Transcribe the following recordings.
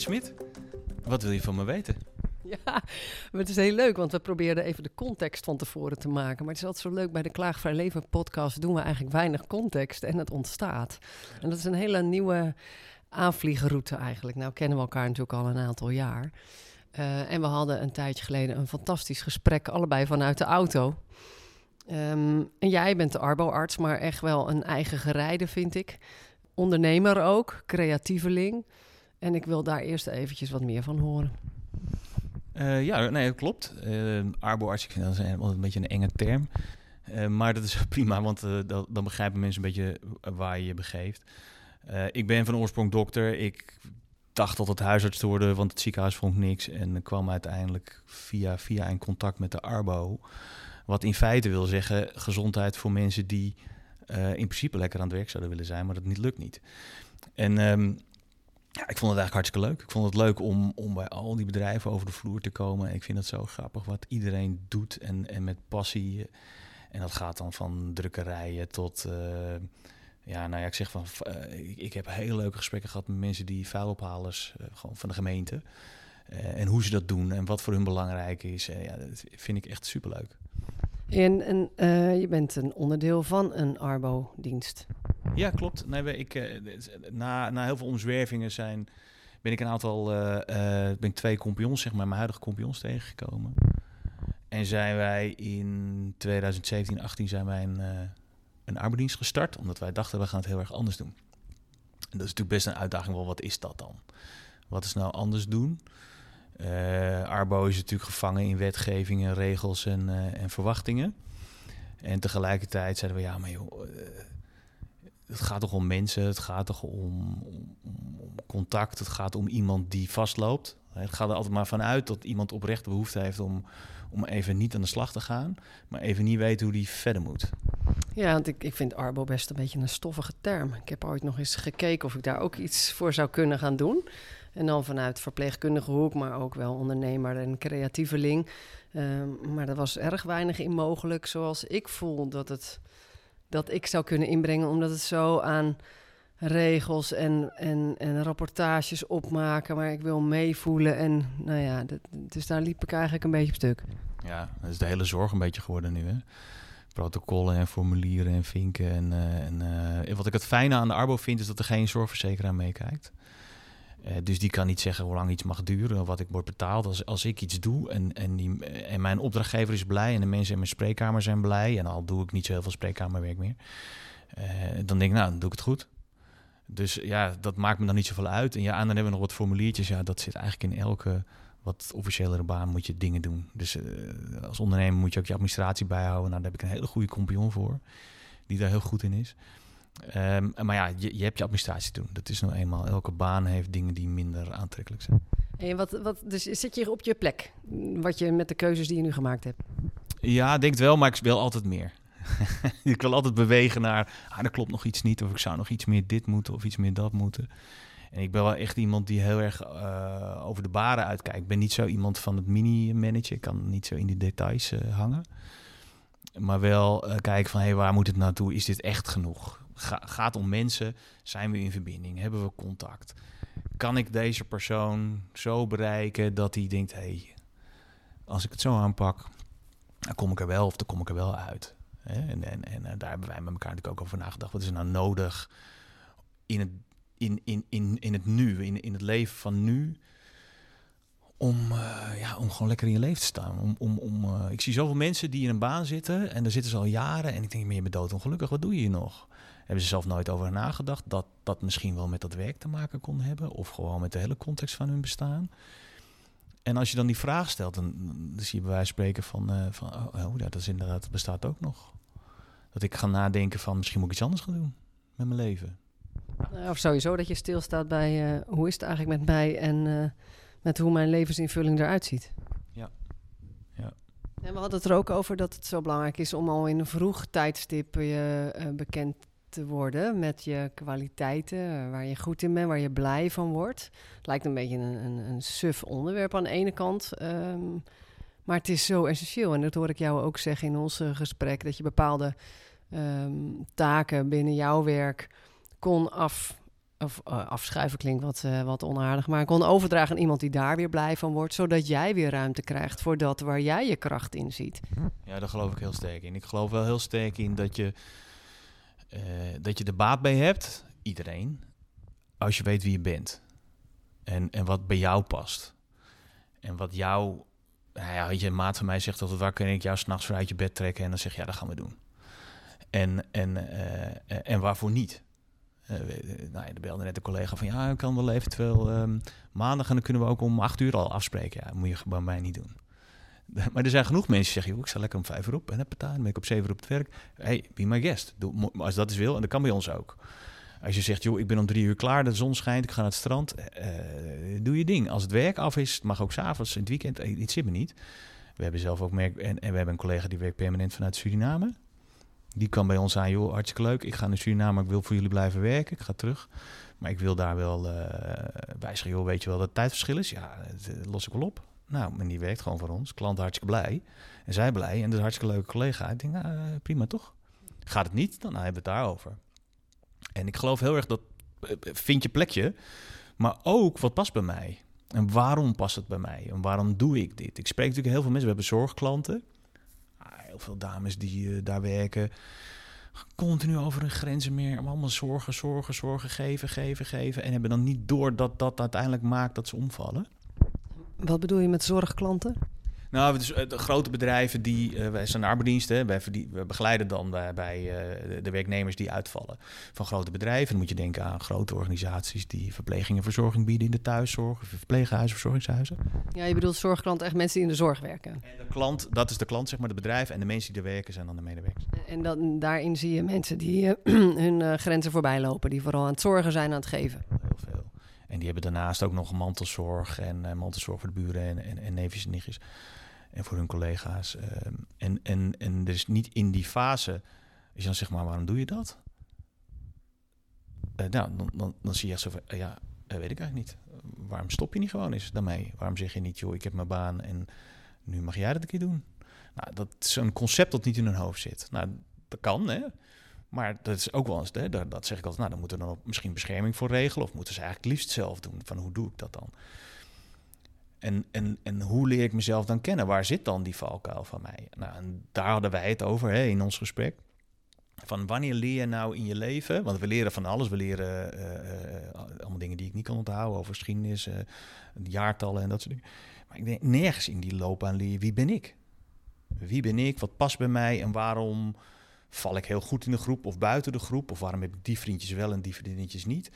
Smit, wat wil je van me weten? Ja, het is heel leuk, want we probeerden even de context van tevoren te maken. Maar het is altijd zo leuk, bij de Klaagvrij Leven podcast doen we eigenlijk weinig context en het ontstaat. En dat is een hele nieuwe aanvliegroute eigenlijk. Nou kennen we elkaar natuurlijk al een aantal jaar. Uh, en we hadden een tijdje geleden een fantastisch gesprek, allebei vanuit de auto. Um, en jij bent de arboarts, maar echt wel een eigen gerijde, vind ik. Ondernemer ook, creatieveling. En ik wil daar eerst eventjes wat meer van horen. Uh, ja, nee, dat klopt. Uh, arboarts, ik vind dat een, een beetje een enge term. Uh, maar dat is prima, want dan, begrijpen mensen een beetje waar je je begeeft. ik ben van oorsprong dokter. Ik dacht altijd huisarts te worden, want het ziekenhuis vond niks. En kwam uiteindelijk via, via een contact met de arbo. Wat in feite wil zeggen gezondheid voor mensen die in principe lekker aan het werk zouden willen zijn, maar dat niet lukt niet. En um, ja, ik vond het eigenlijk hartstikke leuk. Ik vond het leuk om, om bij al die bedrijven over de vloer te komen. Ik vind het zo grappig wat iedereen doet en, en met passie. En dat gaat dan van drukkerijen tot... Uh, ja, nou ja, ik zeg van... Uh, ik, heb hele leuke gesprekken gehad met mensen die vuilophalers... Uh, gewoon van de gemeente. en hoe ze dat doen en wat voor hun belangrijk is. ja, dat vind ik echt superleuk. En, en je bent een onderdeel van een Arbo-dienst. Ja, klopt. Ik, uh, na, na heel veel omzwervingen zijn, ben ik een aantal, uh, ben ik twee kompions, zeg maar, mijn huidige kompions tegengekomen. En zijn wij in 2017, 18 zijn wij een, een arbeidsdienst gestart, omdat wij dachten we gaan het heel erg anders doen. En dat is natuurlijk best een uitdaging, wel wat is dat dan? Wat is nou anders doen? Arbo is natuurlijk gevangen in wetgevingen, regels en, en verwachtingen. En tegelijkertijd zeiden we, ja, maar joh, het gaat toch om mensen, het gaat toch om, om, om, contact, het gaat om iemand die vastloopt. Het gaat er altijd maar vanuit dat iemand oprecht behoefte heeft om, om even niet aan de slag te gaan, maar even niet weet hoe die verder moet. Ja, want ik, ik vind Arbo best een beetje een stoffige term. Ik heb ooit nog eens gekeken of ik daar ook iets voor zou kunnen gaan doen. En dan vanuit verpleegkundige hoek, maar ook wel ondernemer en creatieveling. Um, maar er was erg weinig in mogelijk, zoals ik voel dat het dat ik zou kunnen inbrengen, omdat het zo aan regels en, en, en rapportages opmaken, maar ik wil meevoelen. En nou ja, dus daar liep ik eigenlijk een beetje op stuk. Ja, dat is de hele zorg een beetje geworden nu. Hè? Protocollen en formulieren en vinken. En, uh, en uh, wat ik het fijne aan de Arbo vind, is dat er geen zorgverzekeraar meekijkt. Uh, dus die kan niet zeggen hoe lang iets mag duren wat ik word betaald. Als, als ik iets doe en, en, die, en mijn opdrachtgever is blij en de mensen in mijn spreekkamer zijn blij, en al doe ik niet zo heel veel spreekkamerwerk meer, uh, dan denk ik, nou, dan doe ik het goed. Dus ja, dat maakt me dan niet zoveel uit. En ja, en dan hebben we nog wat formuliertjes. Ja, dat zit eigenlijk in elke wat officiëlere baan moet je dingen doen. Dus als ondernemer moet je ook je administratie bijhouden. Nou, daar heb ik een hele goede compagnon voor, die daar heel goed in is. Um, maar ja, je, je, hebt je administratie te doen. Dat is nou eenmaal. Elke baan heeft dingen die minder aantrekkelijk zijn. En wat, wat, dus zit je op je plek? Wat je met de keuzes die je nu gemaakt hebt? Ja, denk wel, maar ik wil altijd meer. ik wil altijd bewegen naar, ah, er klopt nog iets niet. Of ik zou nog iets meer dit moeten of iets meer dat moeten. En ik ben wel echt iemand die heel erg uh, over de baren uitkijkt. Ik ben niet zo iemand van het mini-managen. Ik kan niet zo in die details uh, hangen. Maar wel uh, kijken van, hé, hey, waar moet het naartoe? Is dit echt genoeg? Ga, gaat om mensen. Zijn we in verbinding? Hebben we contact? Kan ik deze persoon zo bereiken dat hij denkt: hé, hey, als ik het zo aanpak, dan kom ik er wel of dan kom ik er wel uit. En, en, en eh, daar hebben wij met elkaar natuurlijk ook over nagedacht. Wat is er nou nodig in het, in, in, in, in het nu, in, in het leven van nu? om, uh, ja, om gewoon lekker in je leven te staan. Om, om, om, uh, ik zie zoveel mensen die in een baan zitten en daar zitten ze al jaren. En ik denk, maar je bent doodongelukkig, wat doe je hier nog? Hebben ze zelf nooit over nagedacht dat dat misschien wel met dat werk te maken kon hebben. Of gewoon met de hele context van hun bestaan. En als je dan die vraag stelt, dan, dan zie je bij wijze van spreken van, uh, van oh, oh, ja, dat is inderdaad, bestaat ook nog. Dat ik ga nadenken van misschien moet ik iets anders gaan doen met mijn leven. Of sowieso dat je stilstaat bij uh, hoe is het eigenlijk met mij en uh, met hoe mijn levensinvulling eruit ziet. Ja. ja. En we hadden het er ook over dat het zo belangrijk is om al in een vroeg tijdstip je uh, bekend te worden met je kwaliteiten, waar je goed in bent, waar je blij van wordt. Het lijkt een beetje een, een, een suf onderwerp aan de ene kant. Um, maar het is zo essentieel. En dat hoor ik jou ook zeggen in ons gesprek. Dat je bepaalde um, taken binnen jouw werk kon af, of, uh, afschuiven klinkt wat, wat onaardig, maar kon overdragen aan iemand die daar weer blij van wordt, zodat jij weer ruimte krijgt voor dat waar jij je kracht in ziet. Ja, daar geloof ik heel sterk in. Ik geloof wel heel sterk in dat je, uh, dat je er baat bij hebt, iedereen, als je weet wie je bent. En, en wat bij jou past. En wat jou, nou ja, je, maat van mij zegt altijd, waar kan ik jou s'nachts voor uit je bed trekken? En dan zeg je, ja, dat gaan we doen. En, en, uh, en waarvoor niet? Uh, nou, er belde net een collega van ja, ik kan wel eventueel um, maandag en dan kunnen we ook om acht uur al afspreken. Ja, dat moet je bij mij niet doen. Maar er zijn genoeg mensen die zeggen, ik sta lekker om vijf uur op en heb het aan, dan ben ik op zeven uur op het werk. Hey, be my guest. Doe, als dat is wil, en dat kan bij ons ook. Als je zegt, joh, ik ben om drie uur klaar, de zon schijnt, ik ga naar het strand, uh, doe je ding. Als het werk af is, mag ook s'avonds, in het weekend, het zit me niet. We hebben zelf ook merk, en, en we hebben een collega die werkt permanent vanuit Suriname. Die kan bij ons aan, joh, hartstikke leuk. Ik ga naar Suriname, ik wil voor jullie blijven werken. Ik ga terug. Maar ik wil daar wel uh, bij zeggen, joh, weet je wel dat het tijdverschil is? Ja, dat los ik wel op. Nou, en die werkt gewoon voor ons. Klant hartstikke blij. En zij blij. En dat is hartstikke leuke collega. Ik denk, nou, uh, prima toch? Gaat het niet? Dan hebben we het daarover. En ik geloof heel erg dat uh, vind je plekje, maar ook wat past bij mij. En waarom past het bij mij? En waarom doe ik dit? Ik spreek natuurlijk heel veel mensen. We hebben zorgklanten heel veel dames die daar werken. Continu over hun grenzen meer. Allemaal zorgen, zorgen, zorgen, geven, geven, geven. En hebben dan niet door dat dat uiteindelijk maakt dat ze omvallen. Wat bedoel je met zorgklanten? Nou, dus, de grote bedrijven die, uh, wij zijn arbeidsdiensten, wij we begeleiden dan bij, bij uh, de werknemers die uitvallen van grote bedrijven. Dan moet je denken aan grote organisaties die verpleging en verzorging bieden in de thuiszorg, verpleeghuizen, verzorgingshuizen. Ja, je bedoelt zorgklant echt mensen die in de zorg werken. En de klant, dat is de klant, zeg maar, de bedrijf en de mensen die er werken zijn dan de medewerkers. En dan, daarin zie je mensen die uh, hun grenzen voorbij lopen, die vooral aan het zorgen zijn, aan het geven. Heel veel. En die hebben daarnaast ook nog mantelzorg en uh, mantelzorg voor de buren en, en, en neefjes en nichtjes en voor hun collega's. Uh, en, en, en er is niet in die fase, is dan zeg maar, waarom doe je dat? Uh, nou, dan, dan, dan zie je echt zo van, ja, weet ik eigenlijk niet. Waarom stop je niet gewoon eens daarmee? Waarom zeg je niet, joh, ik heb mijn baan en nu mag jij dat een keer doen? Nou, dat is een concept dat niet in hun hoofd zit. Nou, dat kan, hè. Maar dat is ook wel eens, hè, dat, dat zeg ik altijd, nou, dan moeten we dan misschien bescherming voor regelen... of moeten ze eigenlijk liefst zelf doen, van hoe doe ik dat dan? En, en, en hoe leer ik mezelf dan kennen? Waar zit dan die valkuil van mij? Nou, en daar hadden wij het over hè, in ons gesprek. Van wanneer leer je nou in je leven? Want we leren van alles. We leren uh, allemaal dingen die ik niet kan onthouden over geschiedenis, uh, jaartallen en dat soort dingen. Maar ik denk nergens in die loopbaan leer je wie ben ik? Wie ben ik? Wat past bij mij? En waarom val ik heel goed in de groep of buiten de groep? Of waarom heb ik die vriendjes wel en die vriendinnetjes niet?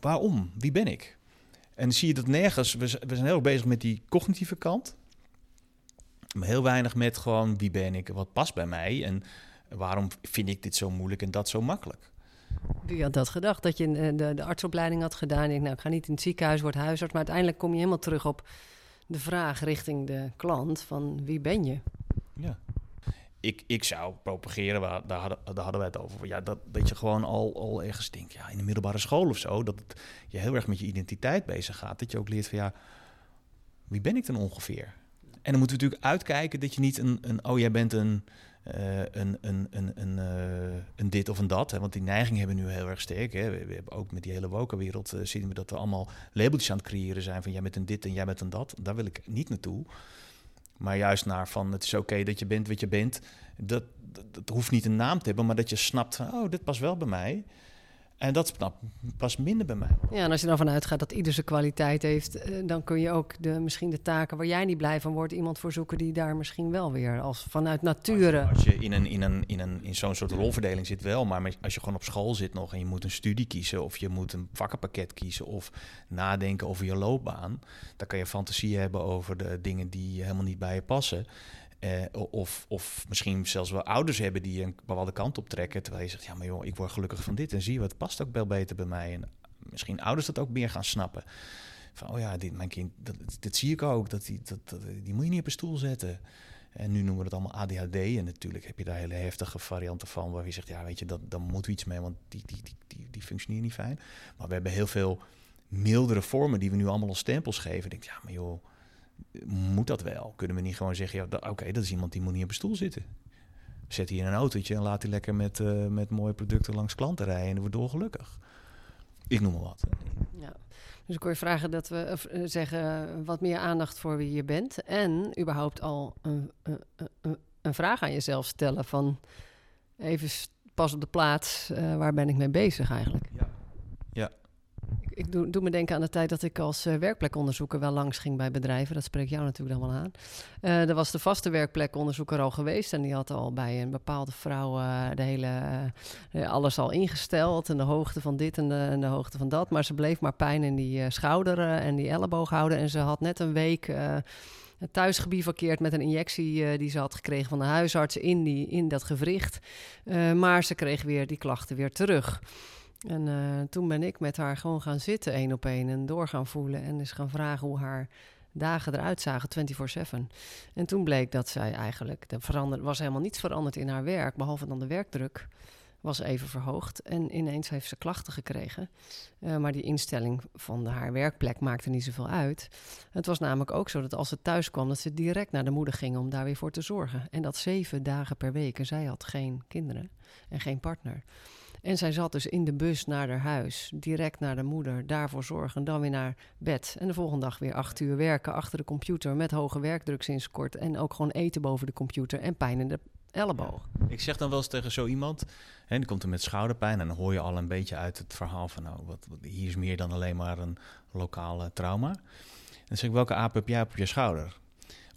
waarom? Wie ben ik? En zie je dat nergens. We, we zijn heel erg bezig met die cognitieve kant. Maar heel weinig met gewoon wie ben ik, wat past bij mij en waarom vind ik dit zo moeilijk en dat zo makkelijk. Wie had dat gedacht? Dat je eh, de, de artsopleiding had gedaan. Ik, nou, ik ga niet in het ziekenhuis, word huisarts. Maar uiteindelijk kom je helemaal terug op de vraag richting de klant: van wie ben je? Ja ik, ik zou propageren, waar, daar, hadden, wij het over. Ja, dat, dat je gewoon al, al ergens denkt, ja, in de middelbare school of zo, dat het, je heel erg met je identiteit bezig gaat. Dat je ook leert van ja, wie ben ik dan ongeveer? En dan moeten we natuurlijk uitkijken dat je niet een, een oh, jij bent een, uh, een, een, een, een, uh, een dit of een dat. Hè? Want die neiging hebben we nu heel erg sterk. Hè? We, we hebben ook met die hele wokenwereld uh, zien we dat we allemaal labeltjes aan het creëren zijn van jij bent een dit en jij bent een dat. Daar wil ik niet naartoe. Maar juist naar van het is oké dat je bent wat je bent. Dat, dat, hoeft niet een naam te hebben, maar dat je snapt van oh, dit past wel bij mij. En dat past minder bij mij. Ja, en als je dan vanuit gaat dat ieder zijn kwaliteit heeft, eh, dan kun je ook de, misschien de taken waar jij niet blij van wordt, iemand voor zoeken die daar misschien wel weer als vanuit nature. Als je in, een, in, een, in, een, in zo'n soort rolverdeling zit wel, maar als je gewoon op school zit nog en je moet een studie kiezen of je moet een vakkenpakket kiezen of nadenken over je loopbaan, dan kan je fantasie hebben over de dingen die helemaal niet bij je passen. Of, of misschien zelfs wel ouders hebben die een bepaalde kant op trekken. Terwijl je zegt, ja maar joh, ik word gelukkig van dit. En zie je, wat past ook wel beter bij mij. En misschien ouders dat ook meer gaan snappen. Van, oh ja, dit, mijn kind, dat, dit zie ik ook. Dat die, die moet je niet op een stoel zetten. En nu noemen we het allemaal ADHD. En natuurlijk heb je daar hele heftige varianten van. Waar je zegt, ja, weet je, dat, dan moeten we iets mee. Want die, die, die, die, die niet fijn. Maar we hebben heel veel mildere vormen die we nu allemaal als stempels geven. Ik denk, ja, maar joh, moet dat wel? Kunnen we niet gewoon zeggen, ja, oké, dat is iemand die moet niet op een stoel zitten. Zet hij in een autootje en laat hij lekker met, uh, met mooie producten langs klanten rijden en wordt dolgelukkig. Ik noem maar wat. Ja. Dus ik hoor je vragen dat we uh, zeggen wat meer aandacht voor wie je bent. En überhaupt al een, een, een vraag aan jezelf stellen van even pas op de plaats, uh, waar ben ik mee bezig eigenlijk? Ja. ja. Ik, doe, doe, me denken aan de tijd dat ik als uh, werkplekonderzoeker wel langs ging bij bedrijven. Dat spreekt jou natuurlijk dan wel aan. Uh, er was de vaste werkplekonderzoeker al geweest. En die had al bij een bepaalde vrouw uh, de hele, alles al ingesteld. En de hoogte van dit en de, en de hoogte van dat. Maar ze bleef maar pijn in die schouder en die elleboog houden. En ze had net een week thuis gebivakkeerd met een injectie die ze had gekregen van de huisarts in, die, in dat gewricht. maar ze kreeg weer die klachten weer terug. En uh, toen ben ik met haar gewoon gaan zitten, één op één, en door gaan voelen. En eens gaan vragen hoe haar dagen eruit zagen, 24-7. En toen bleek dat zij eigenlijk, er was helemaal niets veranderd in haar werk, behalve dan de werkdruk was even verhoogd. En ineens heeft ze klachten gekregen. Uh, maar die instelling van haar werkplek maakte niet zoveel uit. Het was namelijk ook zo dat als ze thuis kwam, dat ze direct naar de moeder ging om daar weer voor te zorgen. En dat zeven dagen per week. En zij had geen kinderen en geen partner. En zij zat dus in de bus naar haar huis, direct naar de moeder, daarvoor zorgen, dan weer naar bed. En de volgende dag weer acht uur werken achter de computer met hoge werkdruk sinds kort. En ook gewoon eten boven de computer en pijn in de elleboog. Ik zeg dan wel eens tegen zo iemand, en die komt er met schouderpijn en dan hoor je al een beetje uit het verhaal van, nou, wat, hier is meer dan alleen maar een lokale trauma. En dan zeg ik, welke aap heb jij op je schouder?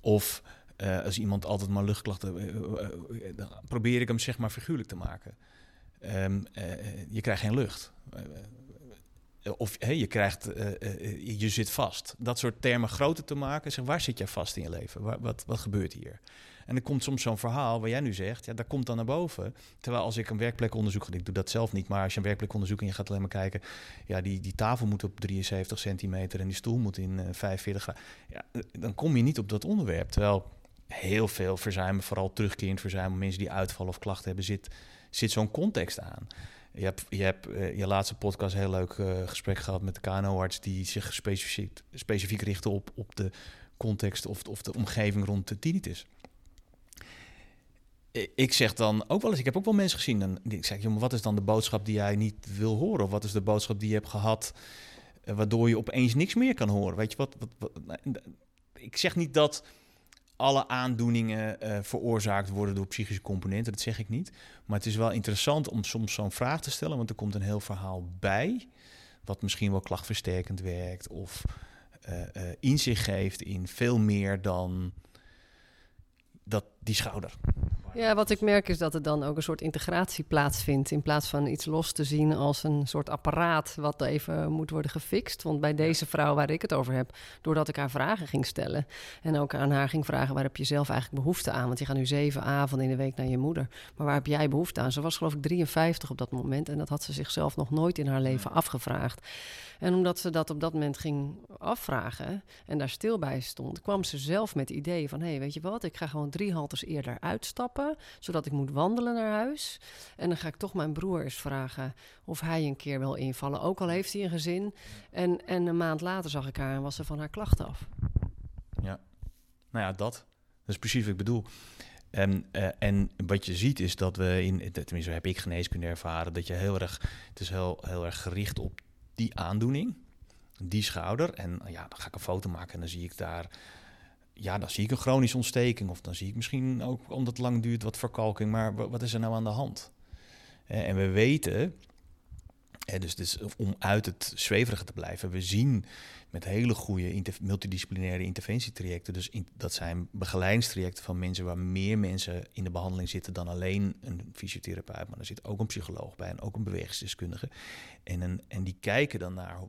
Of uh, als iemand altijd maar luchtklachten, uh, dan probeer ik hem zeg maar figuurlijk te maken. Um, je krijgt geen lucht. Of je, krijgt, je zit vast. Dat soort termen groter te maken. Zeg, waar zit jij vast in je leven? Waar, wat, wat gebeurt hier? En er komt soms zo'n verhaal waar jij nu zegt, ja, daar komt dan naar boven. Terwijl als ik een werkplekonderzoek, ik doe dat zelf niet, maar als je een werkplekonderzoek en je gaat alleen maar kijken, ja, die, die tafel moet op 73 centimeter en die stoel moet in uh, 45 graden. Ja, dan kom je niet op dat onderwerp. Terwijl heel veel verzuimen, vooral terugkerend verzuimen, mensen die uitvallen of klachten hebben, zit zit zo'n context aan. Je hebt, je hebt uh, je laatste podcast heel leuk uh, gesprek gehad met de KNO-arts... die zich specifiek, specifiek richten op, op de context of, of de omgeving rond de tinnitus. Ik zeg dan ook wel eens, ik heb ook wel mensen gezien... en ik zeg, jongen, wat is dan de boodschap die jij niet wil horen? Of wat is de boodschap die je hebt gehad... Uh, waardoor je opeens niks meer kan horen? Weet je wat, wat, wat ik zeg niet dat alle aandoeningen uh, veroorzaakt worden door psychische componenten. Dat zeg ik niet. Maar het is wel interessant om soms zo'n vraag te stellen, want er komt een heel verhaal bij, wat misschien wel klachtversterkend werkt of uh, uh, inzicht geeft in veel meer dan dat, die schouder. Ja, wat ik merk is dat er dan ook een soort integratie plaatsvindt. In plaats van iets los te zien als een soort apparaat wat even moet worden gefixt. Want bij deze vrouw waar ik het over heb, doordat ik haar vragen ging stellen. En ook aan haar ging vragen: waar heb je zelf eigenlijk behoefte aan? Want je gaat nu zeven avonden in de week naar je moeder. Maar waar heb jij behoefte aan? Ze was geloof ik 53 op dat moment. En dat had ze zichzelf nog nooit in haar leven afgevraagd. En omdat ze dat op dat moment ging afvragen en daar stil bij stond, kwam ze zelf met het idee van: hé, hey, weet je wat, ik ga gewoon drie eerder uitstappen, zodat ik moet wandelen naar huis. En dan ga ik toch mijn broer eens vragen of hij een keer wil invallen, ook al heeft hij een gezin. En, en een maand later zag ik haar en was ze van haar klachten af. Ja, nou ja, dat. Dat is precies wat ik bedoel. En, uh, en wat je ziet is dat we in, tenminste heb ik geneeskunde ervaren, dat je heel erg, het is heel, heel erg gericht op die aandoening, die schouder. En ja, dan ga ik een foto maken en dan zie ik daar, ja, dan zie ik een chronische ontsteking. Of dan zie ik misschien ook, omdat het lang duurt, wat verkalking. Maar wat is er nou aan de hand? En we weten, dus, dus om uit het zweverige te blijven, we zien met hele goede multidisciplinaire interventietrajecten. Dus dat zijn begeleidingstrajecten van mensen waar meer mensen in de behandeling zitten dan alleen een fysiotherapeut. Maar er zit ook een psycholoog bij en ook een bewegingsdeskundige. En, en die kijken dan naar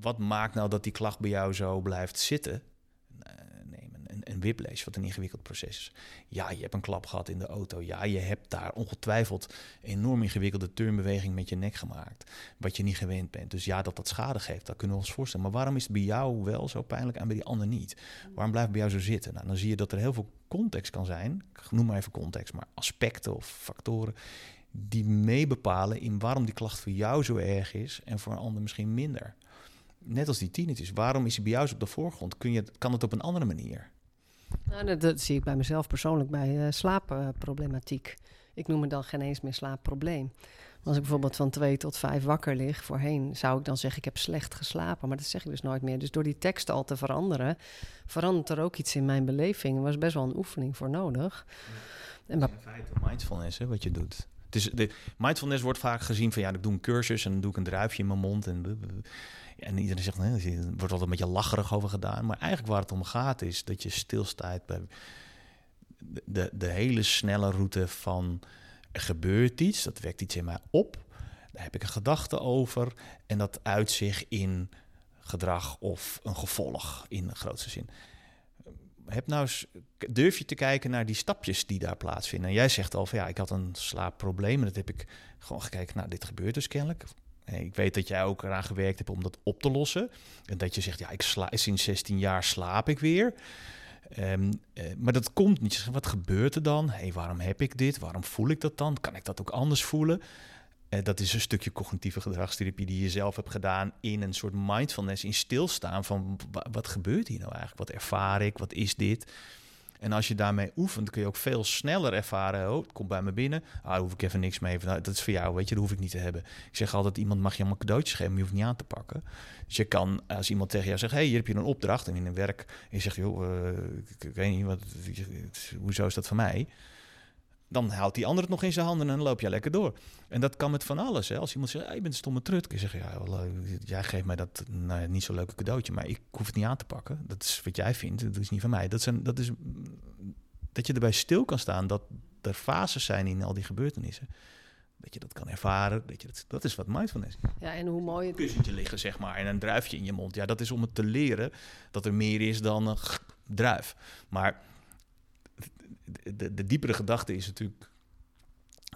wat maakt nou dat die klacht bij jou zo blijft zitten. Een, een, whiplash, wat een ingewikkeld proces is. Ja, je hebt een klap gehad in de auto. Ja, je hebt daar ongetwijfeld enorm ingewikkelde turnbeweging met je nek gemaakt. Wat je niet gewend bent. Dus ja, dat dat schade geeft, dat kunnen we ons voorstellen. Maar waarom is het bij jou wel zo pijnlijk en bij die ander niet? Waarom blijft het bij jou zo zitten? Nou, dan zie je dat er heel veel context kan zijn. Ik noem maar even context, maar aspecten of factoren die meebepalen in waarom die klacht voor jou zo erg is en voor een ander misschien minder. Net als die tinnitus. Waarom is hij bij jou op de voorgrond? Kun je, kan het op een andere manier? Nou, dat, zie ik bij mezelf persoonlijk bij uh, slaapproblematiek. ik noem het dan geen eens meer slaapprobleem. Als ik bijvoorbeeld van twee tot vijf wakker lig, voorheen zou ik dan zeggen ik heb slecht geslapen. Maar dat zeg ik dus nooit meer. Dus door die tekst al te veranderen, verandert er ook iets in mijn beleving. Er was best wel een oefening voor nodig. En in feite mindfulness, hè, wat je doet. Dus de mindfulness wordt vaak gezien van ja, ik doe een cursus en dan doe ik een druifje in mijn mond. En, en iedereen zegt, er wordt altijd een beetje lacherig over gedaan. Maar eigenlijk waar het om gaat is dat je stilstaat bij de, de hele snelle route van gebeurt iets, dat wekt iets in mij op. Daar heb ik een gedachte over en dat uit zich in gedrag of een gevolg in de grootste zin heb nou durf je te kijken naar die stapjes die daar plaatsvinden. En jij zegt al van ja, ik had een slaapprobleem en dat heb ik gewoon gekeken. Nou, dit gebeurt dus kennelijk. Ik weet dat jij ook eraan gewerkt hebt om dat op te lossen. En dat je zegt, ja, ik sla, sinds 16 jaar slaap ik weer. Um, maar dat komt niet. Wat gebeurt er dan? Hey, waarom heb ik dit? Waarom voel ik dat dan? Kan ik dat ook anders voelen? Uh, dat is een stukje cognitieve gedragstherapie die je zelf hebt gedaan in een soort mindfulness, in stilstaan van wat gebeurt hier nou eigenlijk? Wat ervaar ik? Wat is dit? En als je daarmee oefent, kun je ook veel sneller ervaren. Oh, het komt bij me binnen. Ah, daar hoef ik even niks mee. Nou, dat is voor jou, weet je, dat hoef ik niet te hebben. Ik zeg altijd, iemand mag je allemaal cadeautjes geven, maar je hoeft niet aan te pakken. Dus je kan, als iemand tegen jou zegt, hey, hier heb je een opdracht en in een werk. En je zegt, joh, uh, ik, weet niet, wat, hoezo is dat voor mij? Dan houdt die ander het nog in zijn handen en dan loop je lekker door. En dat kan met van alles. Hè. Als iemand zegt, hey, je bent een stomme trut, kun je zeggen, ja, wel, uh, jij geeft mij dat nou, niet zo leuke cadeautje, maar ik hoef het niet aan te pakken. Dat is wat jij vindt, dat is niet van mij. Dat, zijn, dat is dat je erbij stil kan staan dat er fases zijn in al die gebeurtenissen. Dat je dat kan ervaren. Dat, je dat, dat is wat mindfulness is. Ja, en hoe mooi het... Kussentje liggen, zeg maar, en een druifje in je mond. Ja, dat is om het te leren dat er meer is dan een druif. Maar de, de, diepere gedachte is natuurlijk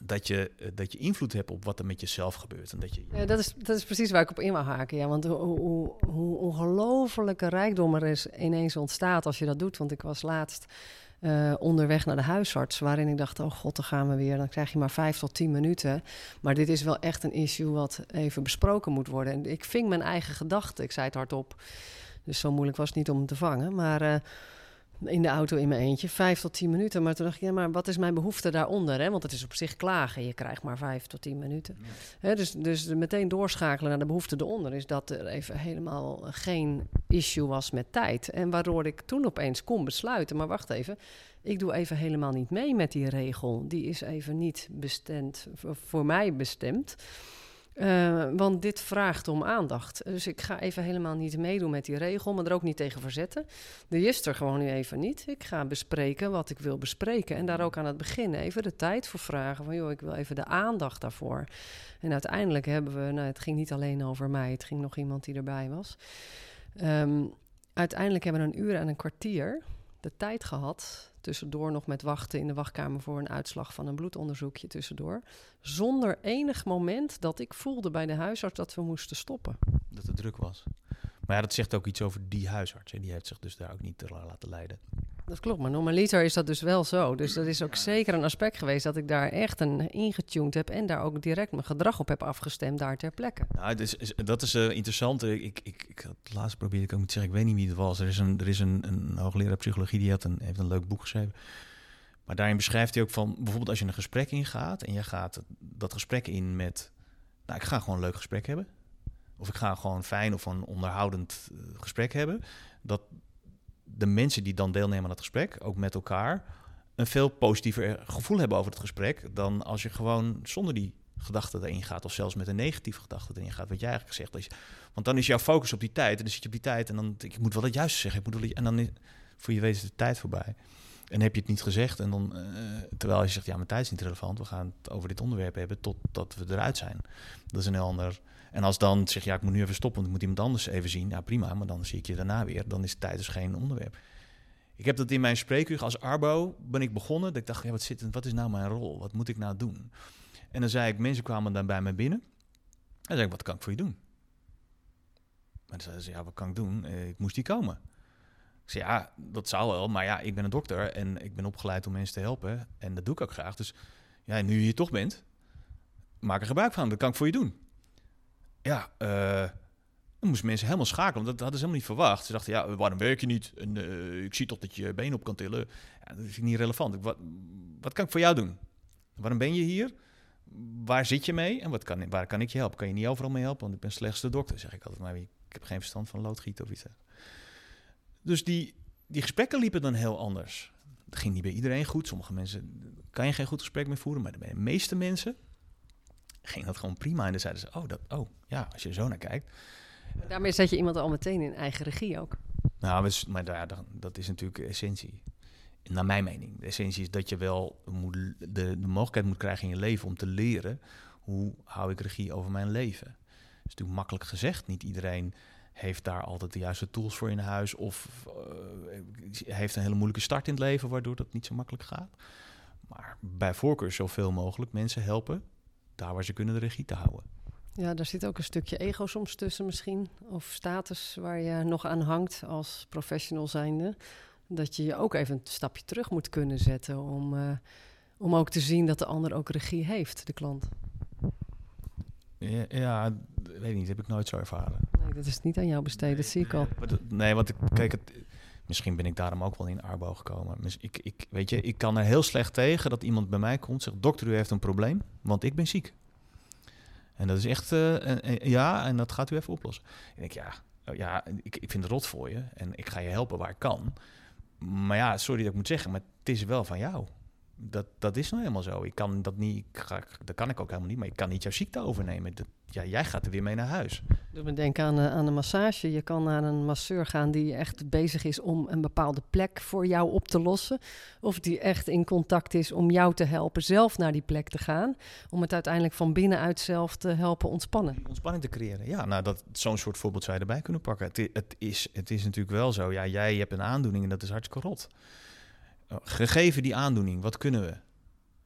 dat je, dat je invloed hebt op wat er met jezelf gebeurt. En dat, je... ja, dat, is, dat is precies waar ik op in wil haken. Ja, want hoe, hoe, ongelofelijke rijkdom er is ineens ontstaat als je dat doet. Want ik was laatst uh, onderweg naar de huisarts, waarin ik dacht: oh god, dan gaan we weer. Dan krijg je maar vijf tot tien minuten. Maar dit is wel echt een issue wat even besproken moet worden. En ik ving mijn eigen gedachten. Ik zei het hardop. Dus zo moeilijk was het niet om te vangen. Maar. Uh, in de auto in mijn eentje, vijf tot tien minuten. Maar toen dacht ik, ja, maar wat is mijn behoefte daaronder? Hè? Want het is op zich klagen, je krijgt maar vijf tot tien minuten. Hè, dus, dus meteen doorschakelen naar de behoefte eronder... is dat er even helemaal geen issue was met tijd. En waardoor ik toen opeens kon besluiten, maar wacht even... ik doe even helemaal niet mee met die regel. Die is even niet bestemd, voor mij bestemd... Uh, want dit vraagt om aandacht. Dus ik ga even helemaal niet meedoen met die regel, maar er ook niet tegen verzetten. De is er gewoon nu even niet. Ik ga bespreken wat ik wil bespreken. En daar ook aan het begin even de tijd voor vragen. Van joh, ik wil even de aandacht daarvoor. En uiteindelijk hebben we, nou, het ging niet alleen over mij, het ging nog iemand die erbij was. Um, uiteindelijk hebben we een uur en een kwartier de tijd gehad tussendoor nog met wachten in de wachtkamer voor een uitslag van een bloedonderzoekje tussendoor. Zonder enig moment dat ik voelde bij de huisarts dat we moesten stoppen. Dat het druk was. Maar ja, dat zegt ook iets over die huisarts. Hè? Die heeft zich dus daar ook niet te laten leiden. Dat klopt, maar normaliter is dat dus wel zo. Dus dat is ook zeker een aspect geweest dat ik daar echt een ingetuned heb en daar ook direct mijn gedrag op heb afgestemd, daar ter plekke. Nou, is, dat is uh, interessant. Ik, ik, ik, had laatst probeerde ik ook te zeggen, ik weet niet wie het was. Er is een, er is een, een hoogleraar psychologie die had een, heeft een leuk boek geschreven. Maar daarin beschrijft hij ook van, bijvoorbeeld als je een gesprek ingaat en je gaat dat gesprek in met, nou, ik ga gewoon een leuk gesprek hebben. Of ik ga gewoon fijn of een onderhoudend eh, gesprek hebben. Dat, de mensen die dan deelnemen aan het gesprek, ook met elkaar, een veel positiever gevoel hebben over het gesprek dan als je gewoon zonder die gedachte erin gaat, of zelfs met een negatieve gedachte erin gaat, wat jij eigenlijk zegt. Dat want dan is jouw focus op die tijd, en dan zit je op die tijd en dan ik moet wel het juiste zeggen, ik moet wel, en dan voor je weet is de tijd voorbij. En heb je het niet gezegd, en dan, uh, terwijl je zegt, ja, mijn tijd is niet relevant, we gaan het over dit onderwerp hebben totdat we eruit zijn. Dat is een heel ander en als dan zeg je, ja, ik moet nu even stoppen, want ik moet iemand anders even zien. Ja, prima, maar dan zie ik je daarna weer. Dan is tijd dus geen onderwerp. ik heb dat in mijn spreekuur als arbo ben ik begonnen. Dat ik dacht, ja, wat, zit, wat is nou mijn rol? Wat moet ik nou doen? En dan zei ik, mensen kwamen dan bij mij binnen. En zei ik, wat kan ik voor je doen? En zeiden ze, ja, wat kan ik doen? Eh, ik moest die komen. Ik zei, ja, dat zou wel, maar ja, ik ben een dokter en ik ben opgeleid om mensen te helpen. En dat doe ik ook graag. Dus ja, nu je hier toch bent, maak er gebruik van. Dat kan ik voor je doen. Ja, uh, dan moesten mensen helemaal schakelen, want dat hadden ze helemaal niet verwacht. Ze dachten, ja, waarom werk je niet? En, uh, ik zie toch dat je been op kan tillen. Ja, dat is niet relevant. Wat, wat kan ik voor jou doen? Waarom ben je hier? Waar zit je mee? En wat kan, waar kan ik je helpen? Kan je niet overal mee helpen? Want ik ben slechtste dokter, zeg ik altijd. Maar ik heb geen verstand van loodgieten of iets. Dus die, die gesprekken liepen dan heel anders. Dat ging niet bij iedereen goed. Sommige mensen kan je geen goed gesprek mee voeren. Maar de meeste mensen ging dat gewoon prima. En dan zeiden ze, oh, dat, oh ja, als je zo naar kijkt Daarmee zet je iemand al meteen in eigen regie ook. Nou, maar daar, dat is natuurlijk essentie. Naar mijn mening. De essentie is dat je wel moet, de, de mogelijkheid moet krijgen in je leven om te leren hoe hou ik regie over mijn leven. Dat is natuurlijk makkelijk gezegd. Niet iedereen heeft daar altijd de juiste tools voor in huis. Of uh, heeft een hele moeilijke start in het leven, waardoor dat niet zo makkelijk gaat. Maar bij voorkeur zoveel mogelijk mensen helpen daar waar ze kunnen de regie te houden. Ja, daar zit ook een stukje ego soms tussen misschien. Of status waar je nog aan hangt als professional zijnde. Dat je je ook even een stapje terug moet kunnen zetten om, uh, om ook te zien dat de ander ook regie heeft, de klant. Ja, ja, weet niet, heb ik nooit zo ervaren. Nee, dat is niet aan jou besteed, dat zie ik al. Nee, want ik, kijk, het, misschien ben ik daarom ook wel in Arbo gekomen. Ik, ik, weet je, ik kan er heel slecht tegen dat iemand bij mij komt en zegt... dokter, u heeft een probleem, want ik ben ziek. En dat is echt, uh, ja, en dat gaat u even oplossen. En ik, ja, oh, ja ik, ik vind het rot voor je en ik ga je helpen waar ik kan. Maar ja, sorry dat ik moet zeggen, maar het is wel van jou. Dat, dat is nou helemaal zo. Ik kan dat niet, ik ga, dat kan ik ook helemaal niet, maar ik kan niet jouw ziekte overnemen. Dat, ja, jij gaat er weer mee naar huis. Doe me denken aan, aan een massage. Je kan naar een masseur gaan die echt bezig is om een bepaalde plek voor jou op te lossen. Of die echt in contact is om jou te helpen zelf naar die plek te gaan. Om het uiteindelijk van binnenuit zelf te helpen ontspannen. Ontspanning te creëren. Ja, nou, dat, zo'n soort voorbeeld zou je erbij kunnen pakken. Het, het, is, het is natuurlijk wel zo. Ja, jij hebt een aandoening en dat is hartstikke rot. Gegeven die aandoening, wat kunnen we?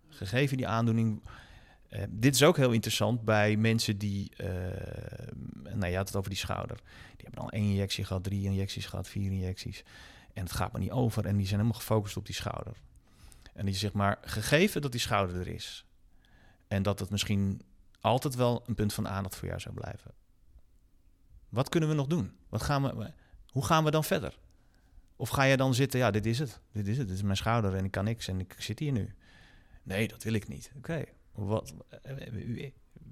Gegeven die aandoening uh, dit is ook heel interessant bij mensen die, uh, nou je had het over die schouder. Die hebben al één injectie gehad, drie injecties gehad, vier injecties. En het gaat maar niet over en die zijn helemaal gefocust op die schouder. En die zeg maar, gegeven dat die schouder er is en dat het misschien altijd wel een punt van aandacht voor jou zou blijven. Wat kunnen we nog doen? Wat gaan we, hoe gaan we dan verder? Of ga je dan zitten, ja, dit is het. Dit is het. Dit is mijn schouder en ik kan niks en ik zit hier nu. Nee, dat wil ik niet. Oké, wat,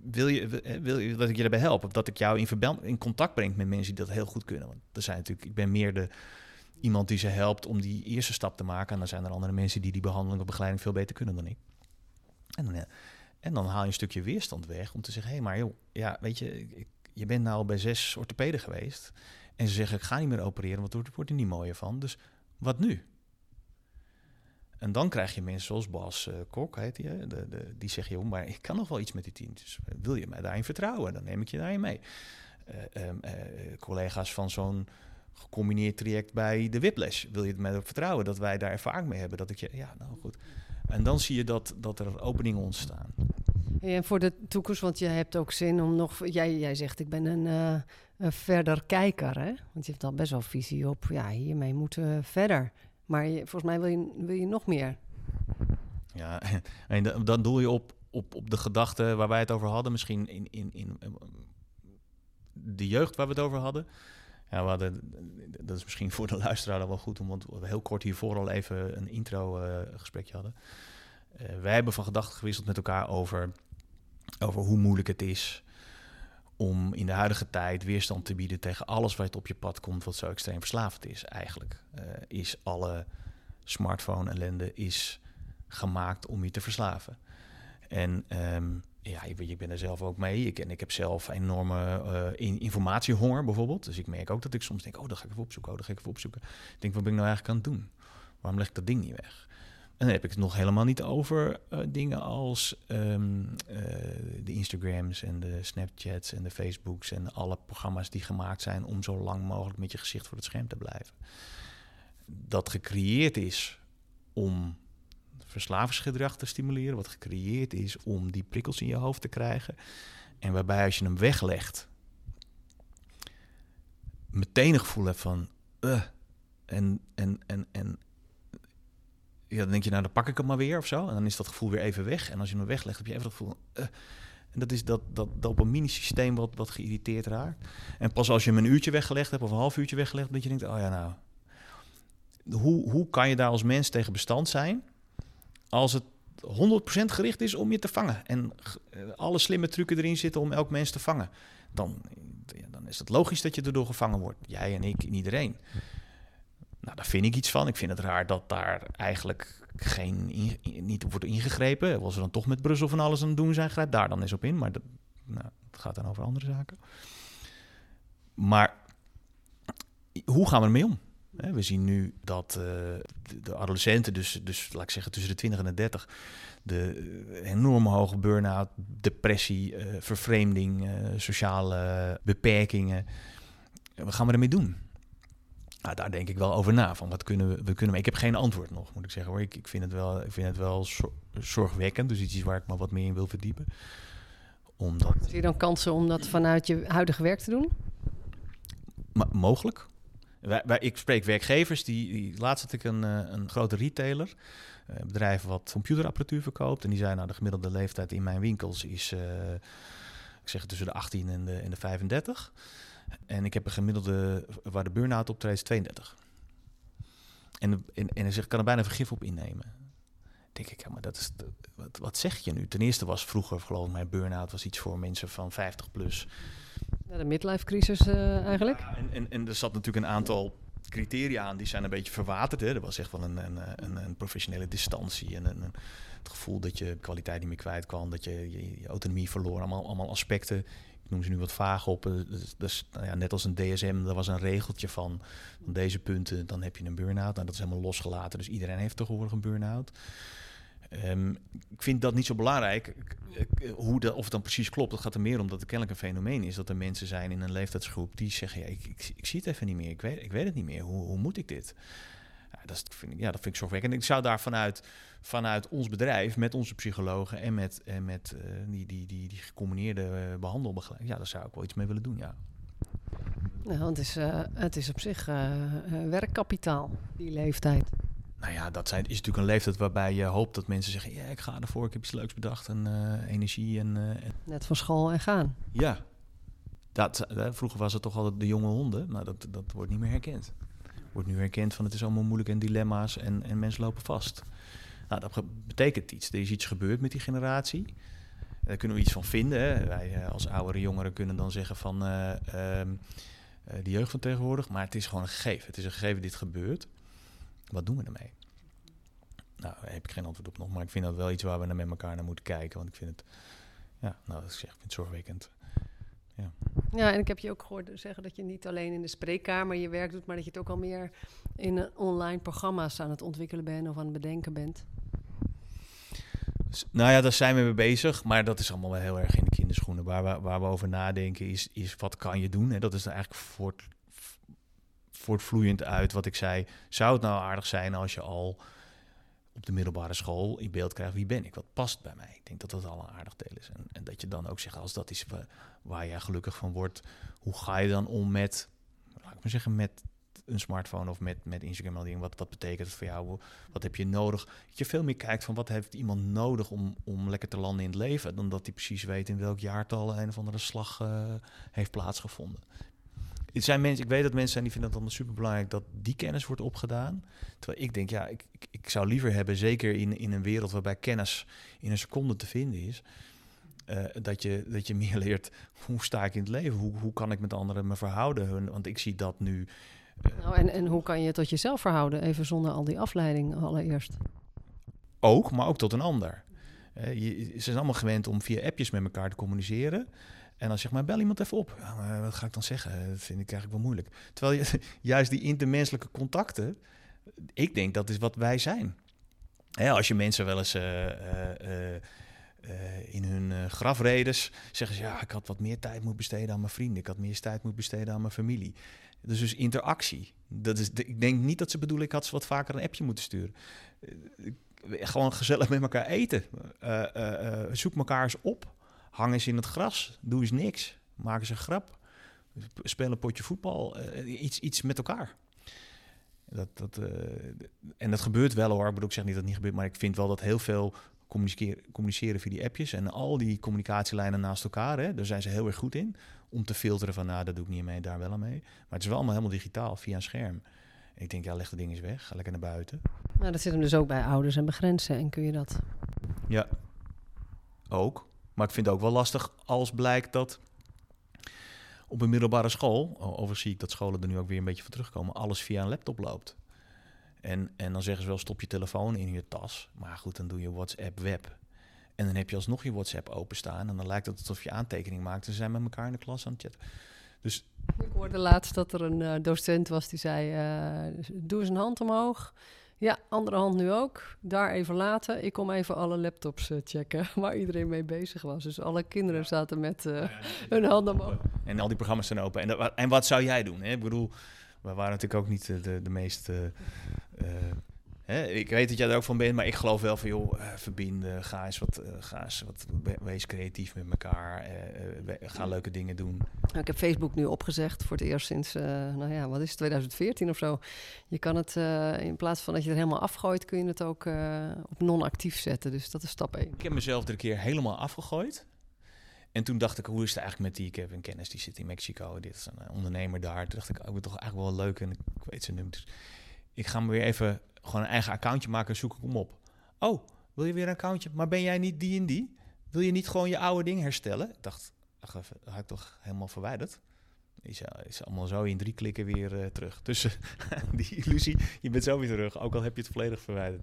wil, je, wil je dat ik je daarbij help? Of dat ik jou in, in contact breng met mensen die dat heel goed kunnen? Want er zijn natuurlijk, ik ben meer de, iemand die ze helpt om die eerste stap te maken. En dan zijn er andere mensen die die behandeling of begeleiding veel beter kunnen dan ik. En dan, en dan haal je een stukje weerstand weg om te zeggen: hé, hey, maar joh, ja, weet je, je bent nou al bij zes orthopeden geweest. En ze zeggen: ik ga niet meer opereren, want er wordt er niet mooier van. Dus wat nu? En dan krijg je mensen zoals Bas uh, Kok, heet die, de, de, die zeggen, joh, maar ik kan nog wel iets met die team. Dus eh, wil je mij daarin vertrouwen? Dan neem ik je daarin mee. Uh, collega's van zo'n gecombineerd traject bij de Whiplash. Wil je mij vertrouwen dat wij daar ervaring mee hebben? Dat ik je, ja, nou goed. En dan zie je dat, dat er openingen ontstaan. En voor de toekomst, want je hebt ook zin om nog... Jij, jij zegt, ik ben een, uh, een verder kijker, hè? Want je hebt al best wel visie op... ja, hiermee moeten verder. Maar je, volgens mij wil je, wil je nog meer. Ja, en dan doel je op, op, op de gedachte waar wij het over hadden. Misschien in, in, in de jeugd waar we het over hadden. Ja, we hadden, dat is misschien voor de luisteraar wel goed, omdat we heel kort hiervoor al even een intro-gesprekje hadden. Uh, wij hebben van gedachten gewisseld met elkaar over, over hoe moeilijk het is om in de huidige tijd weerstand te bieden tegen alles wat op je pad komt, wat zo extreem verslavend is. Eigenlijk uh, is alle smartphone ellende is gemaakt om je te verslaven. En um, ja, ik, ben er zelf ook mee. Ik, en ik heb zelf enorme uh, informatiehonger bijvoorbeeld. Dus ik merk ook dat ik soms denk, oh, dat ga ik even opzoeken, oh, dat ga ik even opzoeken. Ik denk, wat ben ik nou eigenlijk aan het doen? Waarom leg ik dat ding niet weg? En dan heb ik het nog helemaal niet over uh, dingen als um, uh, de Instagrams en de Snapchats en de Facebooks en alle programma's die gemaakt zijn om zo lang mogelijk met je gezicht voor het scherm te blijven. dat gecreëerd is om verslavingsgedrag te stimuleren, wat gecreëerd is om die prikkels in je hoofd te krijgen. En waarbij als je hem weglegt, meteen een gevoel hebt van. Uh, en, en, en, en ja, dan denk je, nou dan pak ik hem maar weer of zo. En dan is dat gevoel weer even weg. En als je hem weglegt, heb je even dat gevoel. Uh, en dat is dat, dat dopamine-systeem wat, wat geïrriteerd raakt. En pas als je hem een uurtje weggelegd hebt of een half uurtje weggelegd, dat je denkt, oh ja, nou, hoe, hoe kan je daar als mens tegen bestand zijn als het 100% gericht is om je te vangen en eh, alle slimme trucken erin zitten om elk mens te vangen? Dan, dan is het logisch dat je erdoor gevangen wordt. Jij en ik en iedereen. Nou, daar vind ik iets van. Ik vind het raar dat daar eigenlijk geen niet wordt ingegrepen. Was er dan toch met Brussel van alles aan het doen zijn, grijp daar dan eens op in. Maar dat, nou, dat gaat dan over andere zaken. Maar hoe gaan we ermee om? We zien nu dat uh, de adolescenten, dus, dus laat ik zeggen tussen de 20 en de 30, de eh, enorme hoge burn-out, depressie, uh, vervreemding, sociale beperkingen. Wat gaan we ermee doen? Nou, daar denk ik wel over na. Van wat kunnen we, we kunnen. Ik heb geen antwoord nog, moet ik zeggen hoor. Ik, ik vind het wel, ik vind het wel zorgwekkend. Dus iets waar ik me wat meer in wil verdiepen. Omdat... Zie je dan kansen om dat vanuit je huidige werk te doen? mogelijk. Wij, wij, ik spreek werkgevers. Die, die laatst had ik een, eh, een grote retailer. Een eh, bedrijf wat computerapparatuur verkoopt. En die zei, nou, de gemiddelde leeftijd in mijn winkels is... Uh, ik zeg tussen de 18 en de, en de 35. En ik heb een gemiddelde waar de burn-out optreedt 32. En, en, en hij zegt, kan er bijna vergif op innemen. denk ik, ja, maar dat is, wat, wat zeg je nu? Ten eerste was vroeger, geloof ik, mijn burn-out was iets voor mensen van 50 plus. Ja, de midlife crisis uh, eigenlijk. en, en, en er zat natuurlijk een aantal criteria aan, die zijn een beetje verwaterd. Hè. Er was echt wel een, een, een, een professionele distantie en een, het gevoel dat je kwaliteit niet meer kwijt kwam, dat je je, je autonomie verloor. Allemaal, allemaal aspecten noem ze nu wat vaag op. Eh, dus, nou ja, net als een DSM, er was een regeltje van, van deze punten, dan heb je een burn-out. Nou, dat is helemaal losgelaten, dus iedereen heeft tegenwoordig een burn-out. Um, ik vind dat niet zo belangrijk. Hoe de, of het dan precies klopt, dat gaat er meer om dat het kennelijk een fenomeen is. Dat er mensen zijn in een leeftijdsgroep die zeggen: ja, ik, ik, ik zie het even niet meer, ik weet, ik weet het niet meer. Hoe, hoe moet ik dit? Ja, dat, vind ik, ja, dat vind ik zorgwekkend. En ik zou daar vanuit vanuit ons bedrijf met onze psychologen en met, en met uh, die, die, die, die gecombineerde uh, behandelbegeleiding. Ja, daar zou ik wel iets mee willen doen, ja. Nou, het is, uh, het is op zich werkkapitaal, die leeftijd. Nou ja, dat zijn, is natuurlijk een leeftijd waarbij je hoopt dat mensen zeggen... ja, ik ga ervoor, ik heb iets leuks bedacht en energie. En, en, Net van school en gaan. Ja. Dat, vroeger was het toch altijd de jonge honden. Nou, dat, dat wordt niet meer herkend. Wordt nu herkend van het is allemaal moeilijk en dilemma's en, en mensen lopen vast. Nou, dat betekent iets. Er is iets gebeurd met die generatie. Daar kunnen we iets van vinden. Hè. Wij eh, als oudere jongeren kunnen dan zeggen van uh, de jeugd van tegenwoordig. Maar het is gewoon een gegeven. Het is een gegeven dit gebeurt. Wat doen we ermee? Nou, daar heb ik geen antwoord op nog. Maar ik vind dat wel iets waar we naar met elkaar naar moeten kijken. Want ik vind het, ja, nou, ik zeg, ik vind het zorgwekkend. Ja. ja, en ik heb je ook gehoord zeggen dat je niet alleen in de spreekkamer je werk doet, maar dat je het ook al meer in online programma's aan het ontwikkelen bent of aan het bedenken bent. Nou ja, daar zijn we mee bezig, maar dat is allemaal wel heel erg in de kinderschoenen. Waar we, waar we over nadenken is, is wat kan je doen? En dat is eigenlijk voort, voortvloeiend uit wat ik zei. Zou het nou aardig zijn als je al op de middelbare school in beeld krijgt wie ben ik? Wat past bij mij? Ik denk dat dat al een aardig deel is. En, en dat je dan ook zegt, als dat is waar, jij gelukkig van wordt, hoe ga je dan om met, laat ik maar zeggen, met een smartphone of met, met Instagram al dingen. Wat, wat betekent het voor jou? Wat heb je nodig? Dat je veel meer kijkt van wat heeft iemand nodig om, om lekker te landen in het leven. Dan dat hij precies weet in welk jaartal een of andere slag uh, heeft plaatsgevonden. Het zijn mensen, ik weet dat mensen zijn die vinden het dan super belangrijk dat die kennis wordt opgedaan. Terwijl ik denk, ja, ik, ik, ik zou liever hebben, zeker in, in een wereld waarbij kennis in een seconde te vinden is. Uh, dat, je, dat je meer leert hoe sta ik in het leven, hoe, hoe kan ik met anderen me verhouden. Want ik zie dat nu nou, en, en hoe kan je tot jezelf verhouden, even zonder al die afleiding allereerst? Ook, maar ook tot een ander. Uh, je, ze zijn allemaal gewend om via appjes met elkaar te communiceren. En dan zeg maar, bel iemand even op. Ja, wat ga ik dan zeggen? Dat vind ik eigenlijk wel moeilijk. Terwijl je, juist die intermenselijke contacten, ik denk dat is wat wij zijn. Hè, als je mensen wel eens uh, in hun grafredes zeggen ze, ja, ik had wat meer tijd moeten besteden aan mijn vrienden. Ik had meer tijd moeten besteden aan mijn familie Dus dus interactie. Dat is, ik denk niet dat ze bedoelen, ik had ze wat vaker een appje moeten sturen. Gewoon gezellig met elkaar eten. Zoek elkaar eens op. Hang eens in het gras. Doe eens niks. Maak eens een grap. Speel een potje voetbal. iets, iets met elkaar. Dat, dat, en dat gebeurt wel hoor. Ik bedoel, ik zeg niet dat het niet gebeurt, maar ik vind wel dat heel veel communiceren, communiceren via die appjes en al die communicatielijnen naast elkaar, hè, daar zijn ze heel erg goed in om te filteren van, nou, dat doe ik niet mee, daar wel aan mee. Maar het is wel allemaal helemaal digitaal via een scherm. Ik denk, ja, leg de ding eens weg, ga lekker naar buiten. Nou, dat zit hem dus ook bij ouders en begrenzen. En kun je dat? Ja, ook. Maar ik vind het ook wel lastig als blijkt dat op een middelbare school, overigens zie ik dat scholen er nu ook weer een beetje van terugkomen, alles via een laptop loopt. En, en dan zeggen ze wel, stop je telefoon in je tas. Maar goed, dan doe je WhatsApp web. En dan heb je alsnog je WhatsApp openstaan. En dan lijkt het alsof je aantekening maakt. Ze zijn met elkaar in de klas aan het chatten. Dus... Ik hoorde laatst dat er een uh, docent was die zei... Uh, doe eens een hand omhoog. Ja, andere hand nu ook. Daar even laten. Ik kom even alle laptops uh, checken waar iedereen mee bezig was. Dus alle kinderen zaten met ja, hun handen omhoog. En al die programma's zijn open. En, en wat zou jij doen? Hè? Ik bedoel, we waren natuurlijk ook niet de, de meest uh, hè, ik weet dat jij er ook van bent, maar ik geloof wel van joh, uh, verbinden, ga eens wat, uh, ga eens wat, wees creatief met elkaar, ga leuke dingen doen. Nou, ik heb Facebook nu opgezegd voor het eerst sinds, nou ja, wat is het, 2014 of zo. Je kan het, in plaats van dat je het helemaal afgooit, kun je het ook op non-actief zetten. Dus dat is stap 1. Ik heb mezelf er een keer helemaal afgegooid. En toen dacht ik, hoe is het eigenlijk met die? Ik heb een kennis die zit in Mexico. Dit is een ondernemer daar. Toen dacht ik, oh, ik ben toch eigenlijk wel leuk en ik weet zijn nummer. Dus ik ga me weer even gewoon een eigen accountje maken en zoek ik hem op. Oh, wil je weer een accountje? Maar ben jij niet die en die? Wil je niet gewoon je oude ding herstellen? Ik dacht, ach had ik toch helemaal verwijderd? Is, is allemaal zo in drie klikken weer uh, terug. Tussen die illusie, je bent zo weer terug, ook al heb je het volledig verwijderd.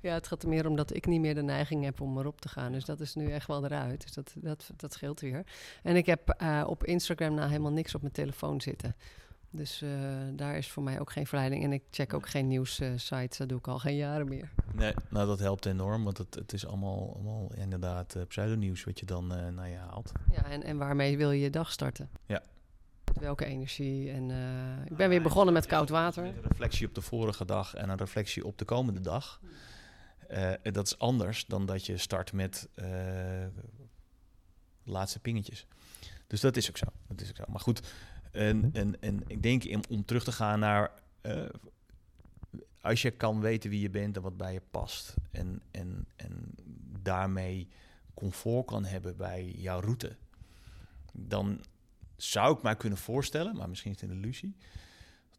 Ja, het gaat er meer om dat ik niet meer de neiging heb om erop te gaan. Dus dat is nu echt wel eruit. Dus dat, dat, dat scheelt weer. En ik heb uh, op Instagram nou helemaal niks op mijn telefoon zitten. Dus uh, daar is voor mij ook geen verleiding. En ik check ook geen nieuwssites. Uh, dat doe ik al geen jaren meer. Nee, nou dat helpt enorm. Want het, het is allemaal, allemaal inderdaad uh, pseudonieuws wat je dan naar je haalt. Ja, en, en waarmee wil je je dag starten? Ja. Met welke energie? En ik ben weer begonnen met koud water. Met een reflectie op de vorige dag en een reflectie op de komende dag. Dat is anders dan dat je start met laatste pingetjes. Dus dat is ook zo. Dat is ook zo. Maar goed, en, en, en ik denk om terug te gaan naar. Uh, als je kan weten wie je bent en wat bij je past. En, en, en daarmee comfort kan hebben bij jouw route. Dan zou ik mij kunnen voorstellen, maar misschien is het een illusie.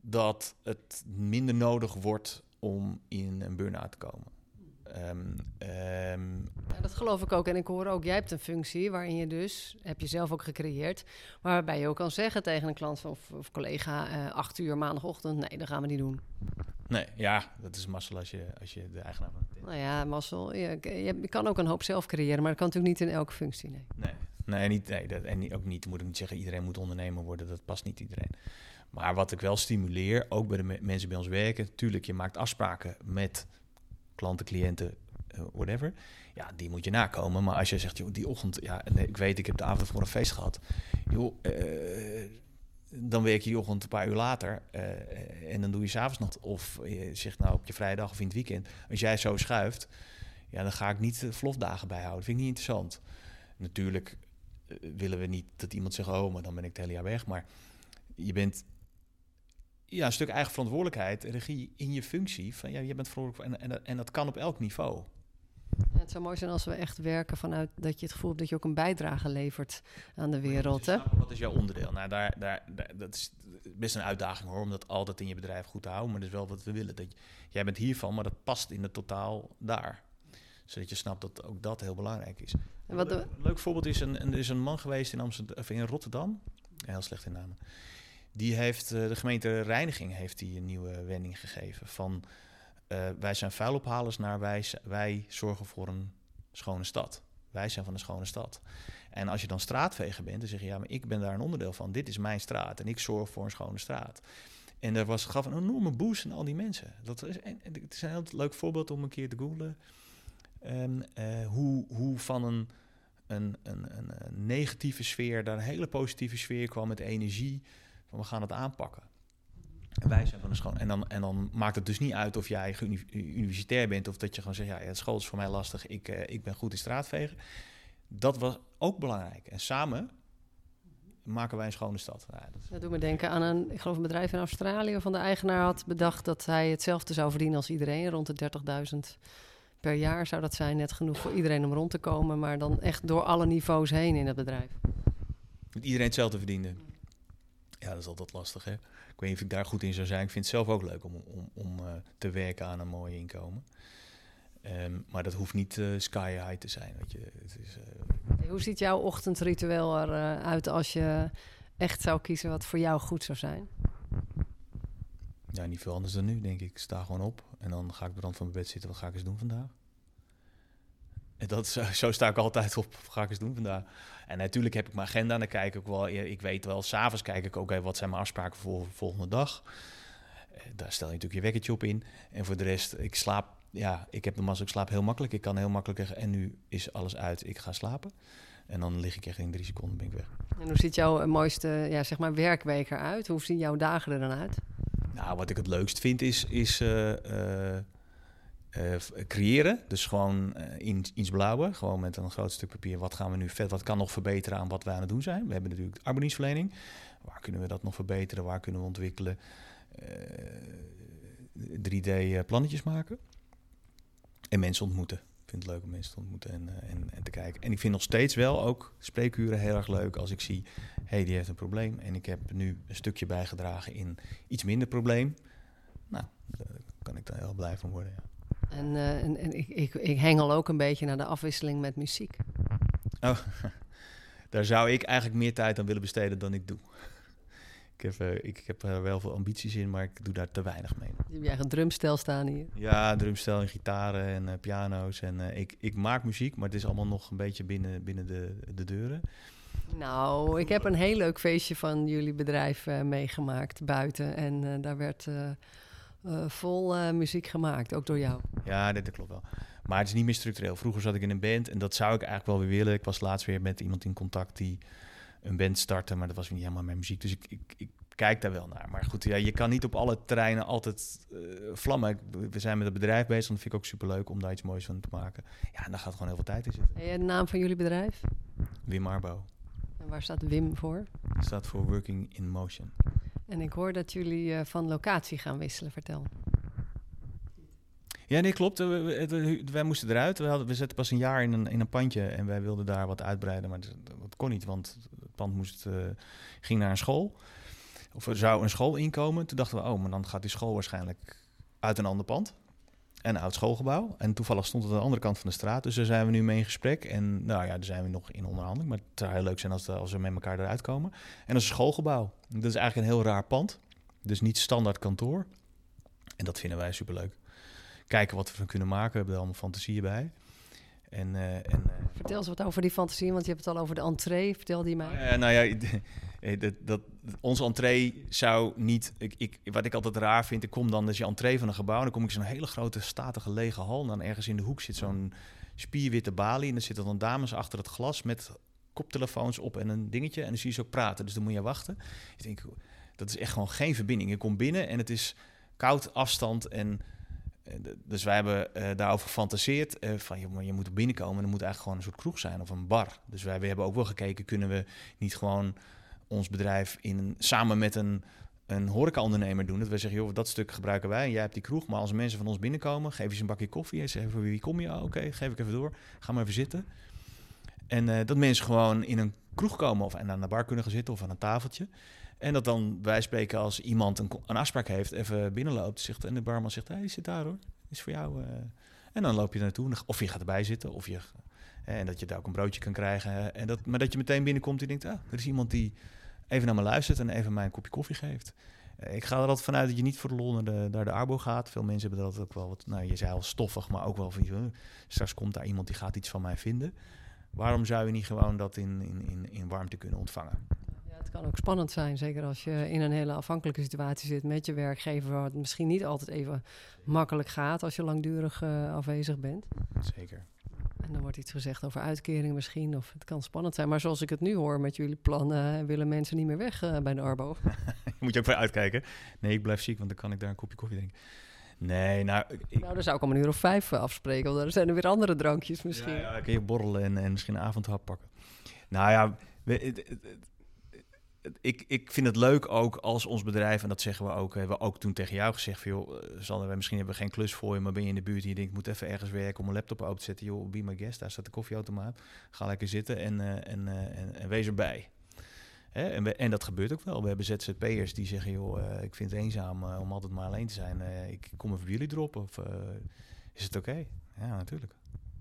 Dat het minder nodig wordt om in een burn-out te komen. Um, um, ja, dat geloof ik ook. En ik hoor ook, jij hebt een functie waarin je dus, heb je zelf ook gecreëerd, maar waarbij je ook kan zeggen tegen een klant of, of collega, uh, acht uur maandagochtend, nee, dat gaan we niet doen. Nee, ja, dat is mazzel als je, als je de eigenaar bent. Nou ja, mazzel. Je, je, kan ook een hoop zelf creëren, maar dat kan natuurlijk niet in elke functie, nee. Nee, nee, niet, nee dat, en ook niet, moet ik niet zeggen, iedereen moet ondernemer worden, dat past niet iedereen. Maar wat ik wel stimuleer, ook bij de me mensen bij ons werken, natuurlijk, je maakt afspraken met klanten, cliënten, uh, whatever. Ja, die moet je nakomen. Maar als je zegt, joh, die ochtend, ja, ik weet, ik heb de avond voor een feest gehad. Joh, uh, dan werk je die ochtend een paar uur later uh, en dan doe je s'avonds nog. Of je zegt nou op je vrijdag of in het weekend. Als jij zo schuift, ja, dan ga ik niet vlogdagen bijhouden. Dat vind ik niet interessant. Natuurlijk willen we niet dat iemand zegt, oh, maar dan ben ik het hele jaar weg. Maar je bent ja, een stuk eigen verantwoordelijkheid, regie in je functie. Van, ja, je bent verantwoordelijk en, en, en dat kan op elk niveau. Ja, het zou mooi zijn als we echt werken vanuit dat je het gevoel hebt dat je ook een bijdrage levert aan de wereld. Hè? Wat is jouw onderdeel? Nou, daar, daar, dat is best een uitdaging hoor, om dat altijd in je bedrijf goed te houden. Maar dat is wel wat we willen. Dat jij bent hiervan, maar dat past in het totaal daar. Zodat je snapt dat ook dat heel belangrijk is. En wat een leuk voorbeeld is, een, er is een man geweest in, Amsterdam, of in Rotterdam. Heel slecht in namen die heeft, uh, de gemeente Reiniging heeft die een nieuwe wending gegeven. Van uh, wij zijn vuilophalers naar wij, wij zorgen voor een schone stad. Wij zijn van een schone stad. En als je dan straatveger bent, dan zeg je ja, maar ik ben daar een onderdeel van. Dit is mijn straat en ik zorg voor een schone straat. En er was, gaf een enorme boost aan al die mensen. Dat is, en, het is een heel leuk voorbeeld om een keer te googlen. Um, uh, hoe, hoe van een, een, een, een, negatieve sfeer daar een hele positieve sfeer kwam met energie we gaan het aanpakken. En wij zijn van een school. En dan, en dan maakt het dus niet uit of jij universitair bent of dat je gewoon zegt: ja, ja school is voor mij lastig, ik, uh, ik ben goed in straatvegen. Dat was ook belangrijk. En samen maken wij een schone stad. Ja, dat, dat doet me denken aan een, ik geloof een bedrijf in Australië van de eigenaar had bedacht dat hij hetzelfde zou verdienen als iedereen, rond de 30.000 per jaar zou dat zijn, net genoeg voor iedereen om rond te komen, maar dan echt door alle niveaus heen in het bedrijf. Dat iedereen hetzelfde verdiende. Ja, dat is altijd lastig, hè? Ik weet niet of ik daar goed in zou zijn. Ik vind het zelf ook leuk om, om, om uh, te werken aan een mooi inkomen. Um, maar dat hoeft niet uh, sky high te zijn. Weet je. Het is, uh... Hoe ziet jouw ochtendritueel eruit als je echt zou kiezen wat voor jou goed zou zijn? Ja, niet veel anders dan nu, denk ik. Ik sta gewoon op en dan ga ik op de rand van mijn bed zitten. Wat ga ik eens doen vandaag? En dat, zo, zo sta ik altijd op. Wat ga ik eens doen vandaag? En natuurlijk heb ik mijn agenda. En dan kijk ik wel. Ik weet wel, s'avonds kijk ik ook even wat zijn mijn afspraken voor de volgende dag. Eh, daar stel je natuurlijk je wekkertje op in. En voor de rest, ik slaap. Ja, ik heb de massa, ik slaap heel makkelijk. Ik kan heel makkelijk. En nu is alles uit. Ik ga slapen. En dan lig ik echt in drie seconden ben ik weg. En hoe ziet jouw mooiste ja, zeg maar werkweek eruit? Hoe zien jouw dagen er dan uit? Nou, wat ik het leukst vind is, is uh, creëren. Dus gewoon in, iets blauwen. Gewoon met een groot stuk papier. Wat gaan we nu vet? Wat kan nog verbeteren aan wat wij aan het doen zijn? We hebben natuurlijk arbeidsverlening. Waar kunnen we dat nog verbeteren? Waar kunnen we ontwikkelen? 3D-plannetjes maken. En mensen ontmoeten vind het leuk om mensen te ontmoeten en, uh, en, en, te kijken. En ik vind nog steeds wel ook spreekuren heel erg leuk als ik zie, hey, die heeft een probleem. En ik heb nu een stukje bijgedragen in iets minder probleem. Nou, daar kan ik daar heel blij van worden. Ja. En, uh, en, en ik, ik, ik hengel ook een beetje naar de afwisseling met muziek. Oh, daar zou ik eigenlijk meer tijd aan willen besteden dan ik doe. Ik heb, uh, ik heb er wel veel ambities in, maar ik doe daar te weinig mee. Je hebt eigen drumstel staan hier. Ja, drumstel en gitaren en uh, piano's. En ik, ik maak muziek, maar het is allemaal nog een beetje binnen, binnen de, de deuren. Nou, ik heb een heel leuk feestje van jullie bedrijf meegemaakt buiten. En daar werd vol muziek gemaakt, ook door jou. Ja, dit, dat klopt wel. Maar het is niet meer structureel. Vroeger zat ik in een band en dat zou ik eigenlijk wel weer willen. Ik was laatst weer met iemand in contact die een band starten, maar dat was niet helemaal mijn muziek. Dus ik, ik, ik kijk daar wel naar. Maar goed, ja, je kan niet op alle terreinen altijd uh, vlammen. We zijn met het bedrijf bezig, en dat vind ik ook superleuk om daar iets moois van te maken. Ja, en daar gaat gewoon heel veel tijd in zitten. En de naam van jullie bedrijf? Wim Arbo. En waar staat Wim voor? Staat voor Working in Motion. En ik hoor dat jullie uh, van locatie gaan wisselen. Vertel. Ja, nee, klopt. wij moesten eruit. We, hadden, we zetten pas een jaar in een, in een pandje en wij wilden daar wat uitbreiden, maar dat, kon niet, want het pand moest, uh, ging naar een school. Of er zou een school inkomen. Toen dachten we, oh, maar dan gaat die school waarschijnlijk uit een ander pand. Een oud schoolgebouw. En toevallig stond het aan de andere kant van de straat. Dus daar zijn we nu mee in gesprek. En nou ja, daar zijn we nog in onderhandeling. Maar het zou heel leuk zijn als, als we met elkaar eruit komen. En dat is een schoolgebouw. Dat is eigenlijk een heel raar pand. Dus niet standaard kantoor. En dat vinden wij superleuk kijken wat we van kunnen maken. We hebben er allemaal fantasieën bij. En, uh, en, uh, Vertel eens wat over die fantasieën, want je hebt het al over de entree. Vertel die mij. Uh, nou ja, dat, dat, onze entree zou niet... Ik, ik, wat ik altijd raar vind, ik kom dan, dus je entree van een gebouw... dan kom ik zo'n hele grote, statige, lege hal... en dan ergens in de hoek zit zo'n spierwitte balie... en dan zitten dan dames achter het glas met koptelefoons op en een dingetje... en dan zie je ze ook praten, dus dan moet je wachten. Ik denk, dat is echt gewoon geen verbinding. Ik kom binnen en het is koud afstand en eh, dus wij hebben uh, daarover gefantaseerd van je, je moet binnenkomen en er moet eigenlijk gewoon een soort kroeg zijn of een bar. Dus wij, hebben ook wel gekeken, kunnen we niet gewoon ons bedrijf in, samen met een, een horecaondernemer doen. Dat we zeggen, joh, dat stuk gebruiken wij jij hebt die kroeg. Maar als mensen van ons binnenkomen, geef ze een bakje koffie en zeggen, wie kom je? Oh, Oké, geef ik even door. Ga maar even zitten. En dat mensen gewoon in een kroeg komen of en aan de bar kunnen gaan zitten of aan een tafeltje. En dat dan wij spreken als iemand een, een afspraak heeft, even binnenloopt zegt, en de barman zegt, hé, hey, zit daar hoor, is voor jou. Uh. En dan loop je naartoe, of je gaat erbij zitten, of je, en dat je daar ook een broodje kan krijgen. En dat, maar dat je meteen binnenkomt en denkt, ah, er is iemand die even naar me luistert en even mij een kopje koffie geeft. Uh, ik ga er altijd vanuit dat je niet voor de lol naar de, naar de arbo gaat. Veel mensen hebben dat ook wel wat, nou je zei al stoffig, maar ook wel van, straks komt daar iemand die gaat iets van mij vinden. Waarom zou je niet gewoon dat in, in, in, in warmte kunnen ontvangen? kan ook spannend zijn. Zeker als je in een hele afhankelijke situatie zit met je werkgever, waar het misschien niet altijd even makkelijk gaat als je langdurig uh, afwezig bent. Zeker. En dan wordt iets gezegd over uitkeringen misschien, of het kan spannend zijn. Maar zoals ik het nu hoor met jullie plannen, willen mensen niet meer weg eh, bij de Arbo. Moet je ook voor uitkijken. Nee, ik blijf ziek, want dan kan ik daar een kopje koffie drinken. Nee, nou... Ik, nou, dan zou ik om een uur of vijf eh, afspreken, want dan zijn er weer andere drankjes misschien. Ja, ja kun je borrelen en, en misschien een avondhap pakken. Nou ja, we, ik, ik vind het leuk ook als ons bedrijf, en dat zeggen we ook, hebben we ook toen tegen jou gezegd van joh, eh, Sander, misschien hebben we geen klus voor je, maar ben je in de buurt en je denkt, ik moet even ergens werken om mijn laptop open te zetten. Joh, be my guest, daar staat de koffieautomaat. Ga lekker zitten en, uh, en, uh, en, en, wees erbij. Hè? En, we, en, dat gebeurt ook wel. We hebben ZZP'ers die zeggen, joh, uh, ik vind het eenzaam om altijd maar alleen te zijn. ik kom even bij jullie droppen of is het oké? Okay? Ja, natuurlijk.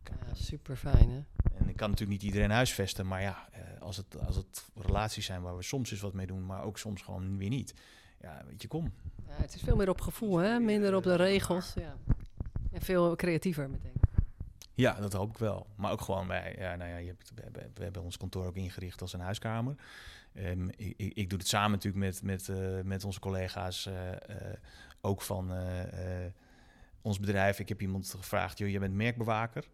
Ja, super fijn hè? En ik kan natuurlijk niet iedereen huisvesten, maar ja, als het, als het relaties zijn waar we soms eens wat mee doen, maar ook soms gewoon weer niet. Ja, weet je, kom. Ja, het is veel meer op gevoel, hè? Minder op de regels. Ja. En veel creatiever meteen. Ja, dat hoop ik wel. Maar ook gewoon bij, ja, nou ja, je hebt, we, hebben, we hebben ons kantoor ook ingericht als een huiskamer. Um, ik, ik, ik, doe het samen natuurlijk met, met, uh, met onze collega's, uh, uh, ook van ons bedrijf. Ik heb iemand gevraagd, joh, je bent merkbewaker.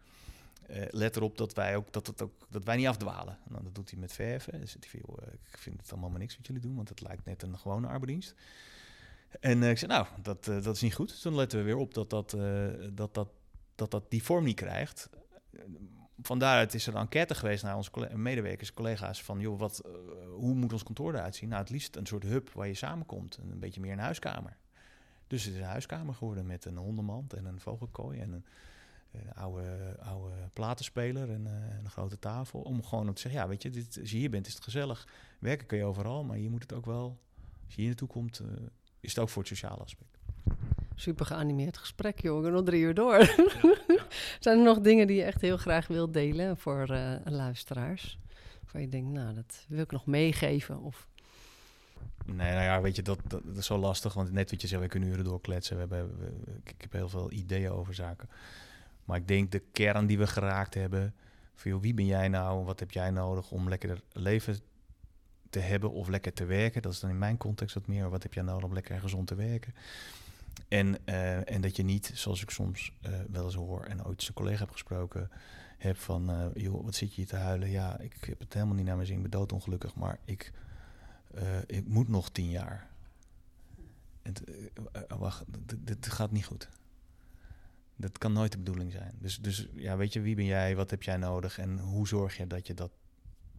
Uh, let erop dat wij, ook, dat, het ook, dat wij niet afdwalen. Nou, dat doet hij met verven. Dus hij uh, ik vind het allemaal maar niks wat jullie doen, want het lijkt net een gewone arbeidsdienst. En uh, ik zei, nou, dat, dat is niet goed. Dus dan letten we weer op dat dat, dat, dat, dat, dat die vorm niet krijgt. Van daaruit is er een enquête geweest naar onze medewerkers, collega's, van joh, wat, hoe moet ons kantoor eruit zien? Nou, het liefst een soort hub waar je samenkomt, een beetje meer een huiskamer. Dus het is een huiskamer geworden met een hondenmand en een vogelkooi en een een eh, oude, oude platenspeler en uh, een grote tafel. Om gewoon te zeggen, ja, weet je, dit, als je hier bent is het gezellig. Werken kun je overal, maar je moet het ook wel, als je hier naartoe komt, uh, is het ook voor het sociale aspect. Super geanimeerd gesprek, jongen. Nog drie uur door. Ja, Zijn er nog dingen die je echt heel graag wilt delen voor luisteraars? Waar je denkt, nou, dat wil ik nog meegeven of... Nee, nou ja, weet je, dat, dat, is zo lastig. Want net wat je zei, we kunnen uren doorkletsen. We hebben, we, ik heb heel veel ideeën over zaken. Maar ik denk de kern die we geraakt hebben. Van, wie ben jij nou? Wat heb jij nodig om lekker leven te hebben of lekker te werken? Dat is dan in mijn context wat meer. Wat heb jij nodig om lekker en gezond te werken? En, uh, en dat je niet, zoals ik soms uh, wel eens hoor en ooit zijn collega heb gesproken, heb van, uh, joh, wat zit je hier te huilen? Ja, ik heb het helemaal niet naar mijn zin, ik ben doodongelukkig, maar ik, ik moet nog tien jaar. Wacht, dit gaat niet goed. Dat kan nooit de bedoeling zijn. Dus, dus ja, weet je, wie ben jij, wat heb jij nodig en hoe zorg je dat je dat,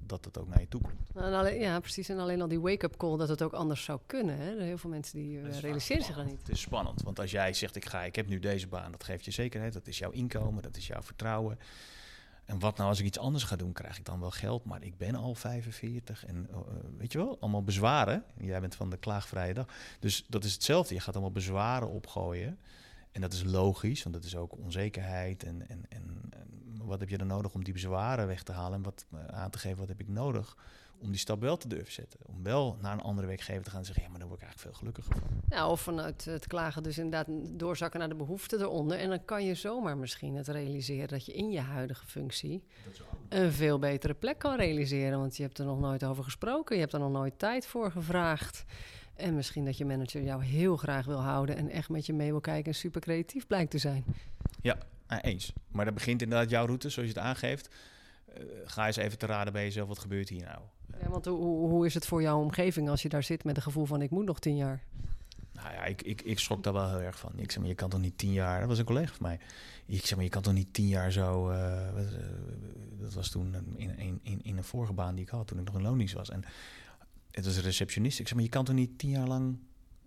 dat het ook naar je toe komt? Nou, alleen, ja, precies. En alleen al die wake-up call dat het ook anders zou kunnen. Hè? Heel veel mensen die uh, realiseren zich dat niet. Het is spannend, want als jij zegt ik ga, ik heb nu deze baan, dat geeft je zekerheid, dat is jouw inkomen, dat is jouw vertrouwen. En wat nou als ik iets anders ga doen, krijg ik dan wel geld, maar ik ben al 45 en uh, weet je wel, allemaal bezwaren. Jij bent van de klaagvrije dag. Dus dat is hetzelfde, je gaat allemaal bezwaren opgooien. En dat is logisch, want dat is ook onzekerheid. En, en, en, wat heb je dan nodig om die bezwaren weg te halen? En wat eh, aan te geven, wat heb ik nodig om die stap wel te durven zetten? Om wel naar een andere werkgever te gaan en zeggen, ja, maar dan word ik eigenlijk veel gelukkiger van. Ja, of vanuit het klagen dus inderdaad doorzakken naar de behoeften eronder. En dan kan je zomaar misschien het realiseren dat je in je huidige functie een veel betere plek kan realiseren. Want je hebt er nog nooit over gesproken, je hebt er nog nooit tijd voor gevraagd. En misschien dat je manager jou heel graag wil houden en echt met je mee wil kijken en super creatief blijkt te zijn. Ja, eens. Maar dat begint inderdaad jouw route, zoals je het aangeeft. Uh, ga eens even te raden bij jezelf, wat gebeurt hier nou? Ja, want hoe, hoe is het voor jouw omgeving als je daar zit met het gevoel van ik moet nog tien jaar? Nou ja, ik, ik, ik schrok daar wel heel erg van. Ik zeg maar, je kan toch niet tien jaar... Dat was een collega van mij. Ik zeg maar, je kan toch niet tien jaar zo... Uh, dat was toen in, in, in, in een vorige baan die ik had, toen ik nog in loondienst was. En het was een receptionist. Ik zeg, maar je kan toch niet tien jaar lang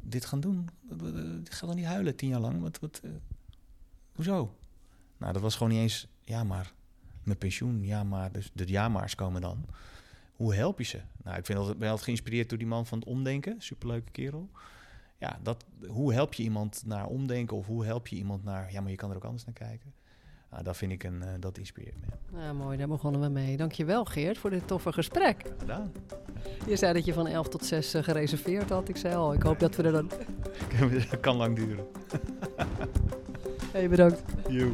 dit gaan doen? Ik ga dan niet huilen tien jaar lang. Wat, wat, uh, hoezo? Nou, dat was gewoon niet eens, ja maar, mijn pensioen, ja maar, dus de ja komen dan. Hoe help je ze? Nou, ik vind ben altijd geïnspireerd door die man van het omdenken. Superleuke kerel. Ja, dat, hoe help je iemand naar omdenken? Of hoe help je iemand naar, ja maar je kan er ook anders naar kijken. Nou, dat vind ik een, uh, dat inspireert me. Ja, mooi, daar begonnen we mee. Dankjewel Geert voor dit toffe gesprek. Gedaan. Je zei dat je van 11 tot 6 uh, eh, gereserveerd had. Ik zei al, ik hoop dat we er dan... dat kan lang duren. hey, bedankt. Yo.